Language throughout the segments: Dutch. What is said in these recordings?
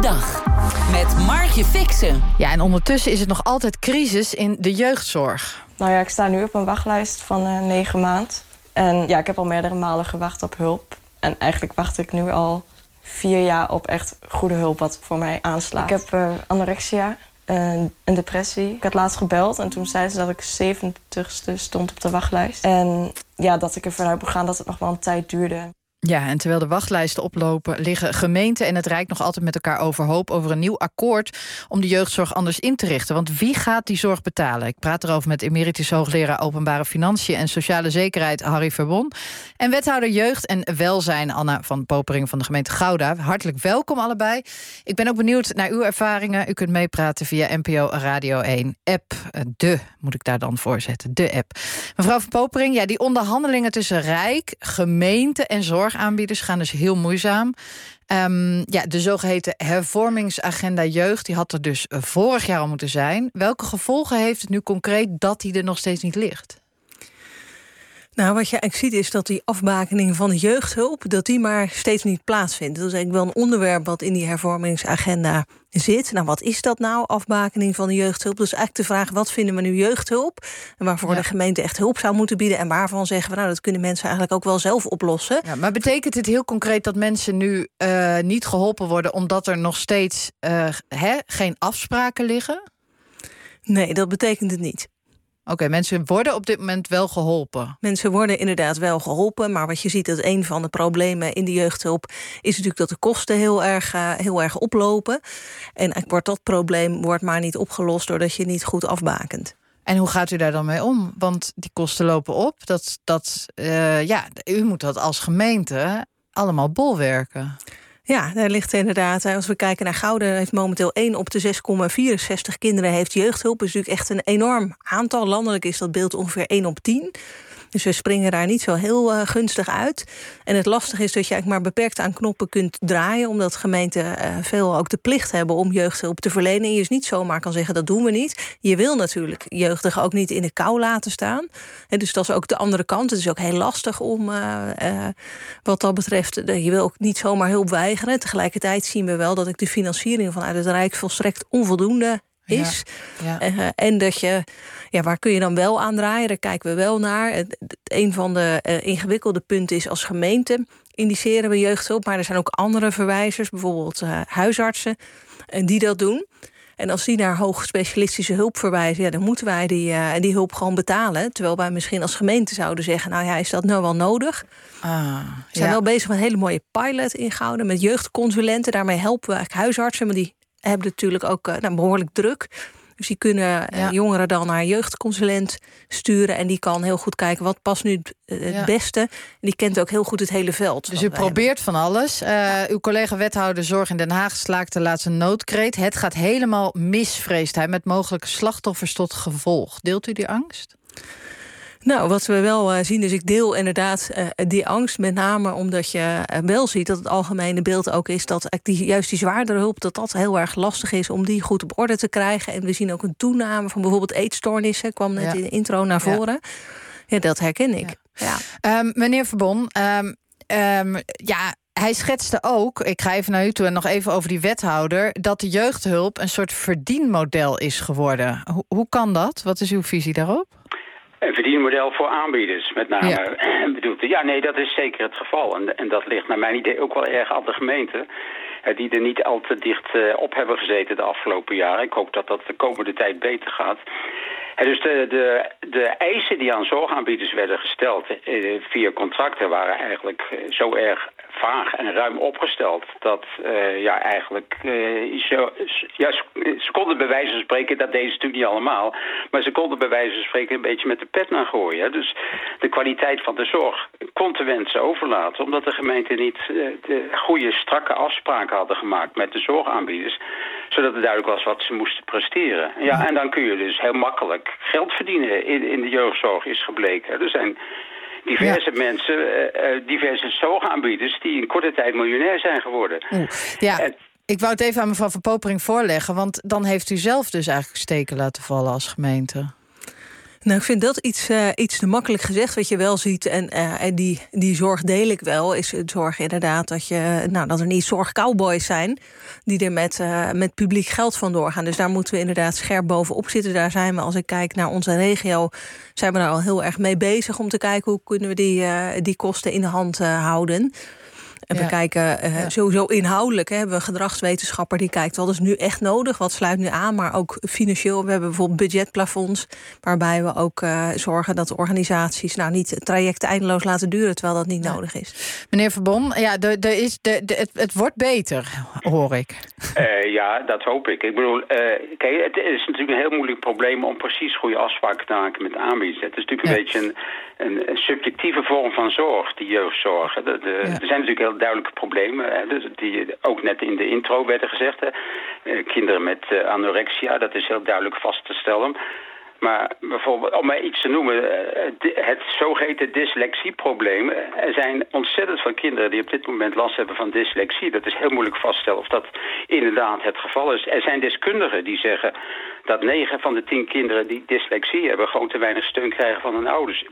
de dag. Met Margje Fixen. Ja, en ondertussen is het nog altijd crisis in de jeugdzorg. Nou ja, ik sta nu op een wachtlijst van uh, negen maand. En ja, ik heb al meerdere malen gewacht op hulp. En eigenlijk wacht ik nu al vier jaar op echt goede hulp wat voor mij aanslaat. Ik heb uh, anorexia, uh, een depressie. Ik had laatst gebeld en toen zei ze dat ik 70ste stond op de wachtlijst. En ja, dat ik ervan uit moet gaan dat het nog wel een tijd duurde. Ja, en terwijl de wachtlijsten oplopen, liggen gemeenten en het Rijk nog altijd met elkaar overhoop over een nieuw akkoord om de jeugdzorg anders in te richten. Want wie gaat die zorg betalen? Ik praat erover met emeritus hoogleraar openbare financiën en sociale zekerheid Harry Verbon. En wethouder jeugd en welzijn Anna van Popering van de gemeente Gouda. Hartelijk welkom allebei. Ik ben ook benieuwd naar uw ervaringen. U kunt meepraten via NPO Radio 1 app. De moet ik daar dan voorzetten. De app. Mevrouw van Popering, ja, die onderhandelingen tussen Rijk, gemeente en zorg zorgaanbieders gaan dus heel moeizaam. Um, ja, de zogeheten hervormingsagenda jeugd, die had er dus vorig jaar al moeten zijn. Welke gevolgen heeft het nu concreet dat die er nog steeds niet ligt? Nou, wat je eigenlijk ziet is dat die afbakening van de jeugdhulp... dat die maar steeds niet plaatsvindt. Dat is eigenlijk wel een onderwerp wat in die hervormingsagenda zit. Nou, wat is dat nou, afbakening van de jeugdhulp? Dus eigenlijk de vraag, wat vinden we nu jeugdhulp? En waarvoor de gemeente echt hulp zou moeten bieden... en waarvan zeggen we, nou, dat kunnen mensen eigenlijk ook wel zelf oplossen. Ja, maar betekent het heel concreet dat mensen nu uh, niet geholpen worden... omdat er nog steeds uh, geen afspraken liggen? Nee, dat betekent het niet. Oké, mensen worden op dit moment wel geholpen. Mensen worden inderdaad wel geholpen. Maar wat je ziet, dat een van de problemen in de jeugdhulp is natuurlijk dat de kosten heel erg, uh, heel erg oplopen. En eigenlijk wordt dat probleem wordt maar niet opgelost doordat je niet goed afbakent. En hoe gaat u daar dan mee om? Want die kosten lopen op. Dat, dat, uh, ja, u moet dat als gemeente allemaal bolwerken. Ja, daar ligt inderdaad. Als we kijken naar Gouden, heeft momenteel 1 op de 6,64 kinderen heeft jeugdhulp. Is natuurlijk echt een enorm aantal. Landelijk is dat beeld ongeveer 1 op 10. Dus we springen daar niet zo heel uh, gunstig uit. En het lastige is dat je eigenlijk maar beperkt aan knoppen kunt draaien, omdat gemeenten uh, veel ook de plicht hebben om jeugdhulp te verlenen. En je dus niet zomaar kan zeggen dat doen we niet. Je wil natuurlijk jeugdigen ook niet in de kou laten staan. En dus dat is ook de andere kant. Het is ook heel lastig om uh, wat dat betreft. je wil ook niet zomaar hulp weigeren. Tegelijkertijd zien we wel dat ik de financiering vanuit het Rijk volstrekt onvoldoende is. Ja, ja. en dat je ja, waar kun je dan wel aan draaien? Daar kijken we wel naar. Een van de uh, ingewikkelde punten is als gemeente indiceren we jeugdhulp. Maar er zijn ook andere verwijzers, bijvoorbeeld uh, huisartsen, en die dat doen. En als die naar hoogspecialistische hulp verwijzen, ja, dan moeten wij die, uh, die hulp gewoon betalen. Terwijl wij misschien als gemeente zouden zeggen: Nou ja, is dat nou wel nodig? Ah, we zijn ja. wel bezig met een hele mooie pilot ingehouden met jeugdconsulenten. Daarmee helpen we eigenlijk huisartsen, maar die hebben natuurlijk ook nou, behoorlijk druk. Dus die kunnen eh, jongeren dan naar een jeugdconsulent sturen. En die kan heel goed kijken wat past nu het beste. En die kent ook heel goed het hele veld. Dus u probeert van alles. Uh, uw collega wethouder Zorg in Den Haag slaakte laatst een noodkreet. Het gaat helemaal mis, vreest hij, met mogelijke slachtoffers tot gevolg. Deelt u die angst? Nou, wat we wel uh, zien, is ik deel inderdaad uh, die angst. Met name omdat je uh, wel ziet dat het algemene beeld ook is dat die, juist die zwaardere hulp, dat dat heel erg lastig is om die goed op orde te krijgen. En we zien ook een toename van bijvoorbeeld eetstoornissen, kwam net ja. in de intro naar voren. Ja, ja dat herken ik. Ja. ja. Um, meneer Verbon, um, um, ja, hij schetste ook, ik ga even naar u toe en nog even over die wethouder, dat de jeugdhulp een soort verdienmodel is geworden. Hoe, hoe kan dat? Wat is uw visie daarop? Een verdienmodel voor aanbieders, met name. Ja. Bedoelt, ja, nee, dat is zeker het geval. En, en dat ligt naar mijn idee ook wel erg aan de gemeente. Die er niet al te dicht op hebben gezeten de afgelopen jaren. Ik hoop dat dat de komende tijd beter gaat. dus de, de, de eisen die aan zorgaanbieders werden gesteld via contracten waren eigenlijk zo erg vaag en ruim opgesteld. Dat uh, ja, eigenlijk uh, zo, ja, ze konden bij wijze van spreken, dat deden ze natuurlijk niet allemaal, maar ze konden bij wijze van spreken een beetje met de pet naar gooien. Dus de kwaliteit van de zorg kon te wensen overlaten, omdat de gemeente niet uh, de goede, strakke afspraken hadden gemaakt met de zorgaanbieders, zodat het duidelijk was wat ze moesten presteren. Ja, en dan kun je dus heel makkelijk geld verdienen in, in de jeugdzorg, is gebleken. Er zijn diverse ja. mensen, uh, diverse zorgaanbieders... die in korte tijd miljonair zijn geworden. Oeh. Ja, en, ik wou het even aan mevrouw Van Popering voorleggen... want dan heeft u zelf dus eigenlijk steken laten vallen als gemeente. Nou, ik vind dat iets, uh, iets te makkelijk gezegd. Wat je wel ziet, en, uh, en die, die zorg deel ik wel, is het zorg inderdaad dat, je, nou, dat er niet zorgcowboys zijn die er met, uh, met publiek geld van doorgaan. Dus daar moeten we inderdaad scherp bovenop zitten. Daar zijn we, als ik kijk naar onze regio, zijn we daar al heel erg mee bezig om te kijken hoe kunnen we die, die kosten in de hand houden. En we kijken uh, sowieso inhoudelijk. Hè, hebben we een gedragswetenschapper die kijkt wat is nu echt nodig, wat sluit nu aan, maar ook financieel. We hebben bijvoorbeeld budgetplafonds, waarbij we ook uh, zorgen dat de organisaties nou niet trajecten eindeloos laten duren, terwijl dat niet nodig is. Meneer Verbon, ja, de, de is, de, de, het, het wordt beter, hoor ik. Uh, ja, dat hoop ik. Ik bedoel, kijk, het is natuurlijk een heel moeilijk probleem om precies goede afspraken te maken met aanbieders. Het is natuurlijk een beetje een, een, een, subjectieve vorm van zorg, die jeugdzorg. De, de, Er zijn natuurlijk heel duidelijke problemen. Dus die ook net in de intro werden gezegd. Eh, kinderen met uh, anorexia, dat is heel duidelijk vast te stellen. Maar bijvoorbeeld, om maar iets te noemen, eh, het zogeheten dyslexieprobleem. Er zijn ontzettend veel kinderen die op dit moment last hebben van dyslexie. Dat is heel moeilijk vaststellen of dat inderdaad het geval is. Er zijn deskundigen die zeggen dat 9 van de 10 kinderen die dyslexie hebben... gewoon te weinig steun krijgen van hun ouders.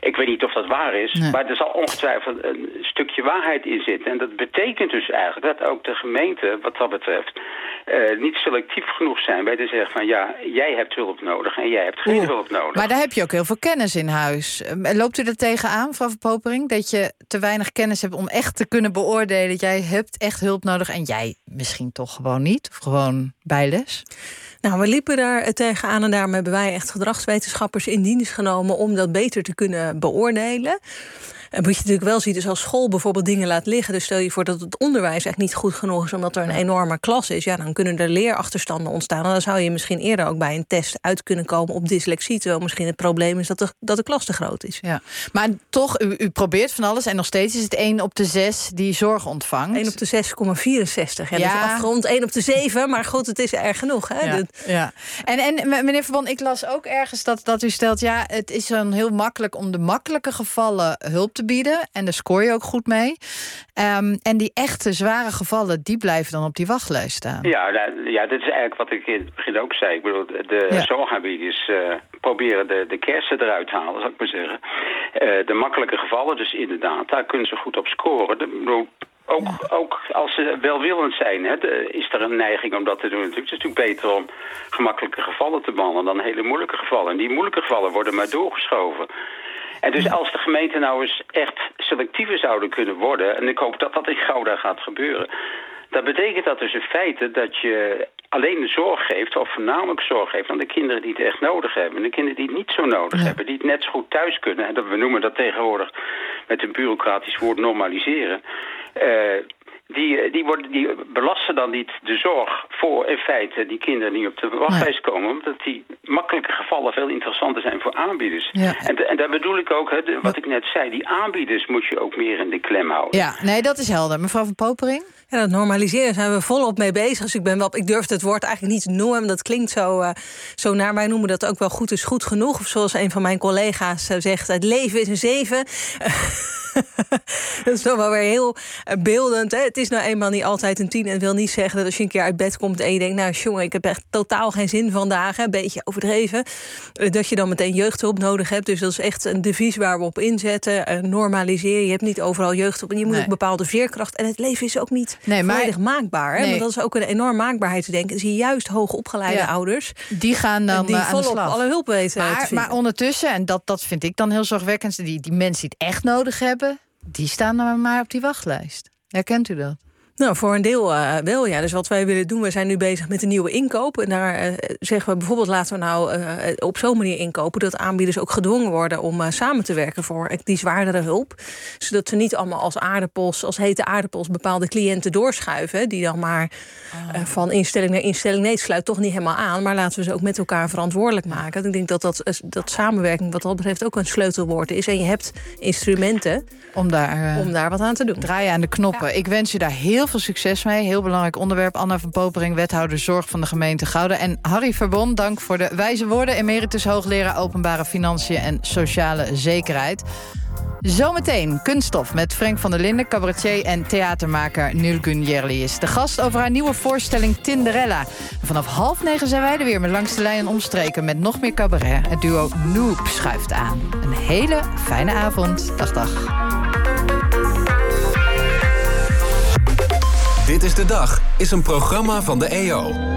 Ik weet niet of dat waar is, maar er zal ongetwijfeld een stukje waarheid in zitten. En dat betekent dus eigenlijk dat ook de gemeente, wat dat betreft... Uh, niet selectief genoeg zijn bij te zeggen van... ja, jij hebt hulp nodig en jij hebt geen hulp nodig. Maar daar heb je ook heel veel kennis in huis. Ehm, loopt u er tegenaan, mevrouw Verpopering... dat je te weinig kennis hebt om echt te kunnen beoordelen... dat jij hebt echt hulp nodig en jij misschien toch gewoon niet? Of gewoon bijles? Nou, we liepen daar tegenaan en daarom hebben wij echt gedragswetenschappers in dienst genomen om dat beter te kunnen beoordelen. En wat je natuurlijk wel ziet is als school bijvoorbeeld dingen laat liggen. Dus stel je voor dat het onderwijs echt niet goed genoeg is omdat er een enorme klas is. Ja, dan kunnen er leerachterstanden ontstaan. En dan zou je misschien eerder ook bij een test uit kunnen komen op dyslexie. Terwijl misschien het probleem is dat de, dat de klas te groot is. Ja. Maar toch, u, u probeert van alles en nog steeds is het 1 op de 6 die zorg ontvangt. 1 op de 6,64. Ja, ja. Dus afgerond 1 op de 7. Maar goed, het is erg genoeg. Hè? Ja. ja. En, en meneer Verband, ik las ook ergens dat, dat u stelt... ja, het is dan heel makkelijk om de makkelijke gevallen hulp te bieden. En daar scoor je ook goed mee. Um, en die echte zware gevallen, die blijven dan op die wachtlijst staan. Ja, nou, ja dit is eigenlijk wat ik in het begin ook zei. Ik bedoel, de ja. zorgaanbieders uh, proberen de, de kersen eruit te halen, zou ik maar zeggen. Uh, de makkelijke gevallen, dus inderdaad, daar kunnen ze goed op scoren. De, bedoel, ook, ja. ook als ze welwillend zijn, hè, de, is er een neiging om dat te doen. Het is natuurlijk beter om gemakkelijke gevallen te behandelen dan hele moeilijke gevallen. En die moeilijke gevallen worden maar doorgeschoven. En dus als de gemeenten nou eens echt selectiever zouden kunnen worden... en ik hoop dat dat in Gouda gaat gebeuren... dat betekent dat dus in feite dat je alleen de zorg geeft... of voornamelijk zorg geeft aan de kinderen die het echt nodig hebben. En de kinderen die het niet zo nodig ja. hebben, die het net zo goed thuis kunnen... en dat, we noemen dat tegenwoordig met een bureaucratisch woord normaliseren... Uh, die, die, worden, die belasten dan niet de zorg voor in feite die kinderen die op de wachtlijst komen. Omdat die makkelijke gevallen veel interessanter zijn voor aanbieders. Ja. En, en daar bedoel ik ook, hè, de, wat ik net zei, die aanbieders moet je ook meer in de klem houden. Ja, nee, dat is helder. Mevrouw van Popering? Ja, dat normaliseren zijn we volop mee bezig. Dus ik ben wel, ik durf het woord eigenlijk niet te noemen. Dat klinkt zo, uh, zo naar. Wij noemen dat ook wel goed is goed genoeg. Of zoals een van mijn collega's uh, zegt, het leven is een zeven. dat is toch wel weer heel beeldend. Hè? Het is nou eenmaal niet altijd een tien. En wil niet zeggen dat als je een keer uit bed komt en je denkt... nou jongen, ik heb echt totaal geen zin vandaag. Een beetje overdreven. Dat je dan meteen jeugdhulp nodig hebt. Dus dat is echt een devies waar we op inzetten. Uh, normaliseer. Je hebt niet overal jeugdhulp. En je moet nee. ook bepaalde veerkracht. En het leven is ook niet nee, maar, volledig maakbaar. Hè? Nee. Want dat is ook een enorm maakbaarheid te denken. Zie je juist hoogopgeleide ja. ouders. Die gaan dan die uh, volop alle hulp weten maar, maar ondertussen, en dat, dat vind ik dan heel zorgwekkend... die, die mensen die het echt nodig hebben... die staan dan maar op die wachtlijst. Herkent u dat? Nou, voor een deel uh, wel, ja. Dus wat wij willen doen, we zijn nu bezig met een nieuwe inkoop. En daar uh, zeggen we bijvoorbeeld, laten we nou uh, op zo'n manier inkopen... dat aanbieders ook gedwongen worden om samen te werken voor die zwaardere hulp. Zodat ze niet allemaal als aardappels, als hete aardappels... bepaalde cliënten doorschuiven, die dan maar oh. van instelling naar instelling... nee, het sluit toch niet helemaal aan, maar laten we ze ook met elkaar verantwoordelijk maken. Ik denk dat, dat, dat samenwerking wat dat betreft ook een sleutelwoord is. En je hebt instrumenten om daar, om daar wat aan te doen. Draaien aan de knoppen. Ja. Ik wens je daar heel heel veel succes mee. Heel belangrijk onderwerp. Anna van Popering, wethouder zorg van de gemeente Gouden. En Harry Verbon, dank voor de wijze woorden. Emeritus hoogleraar openbare financiën en sociale zekerheid. Zometeen kunststof met Frank van der Linden, cabaretier en theatermaker Nulgun Jerli is de gast over haar nieuwe voorstelling Tinderella. vanaf half negen zijn wij er weer met Langs de Lijn en Omstreken met nog meer cabaret. Het duo Noob schuift aan. Een hele fijne avond. Dag, dag. Dit is de dag is een programma van de EO.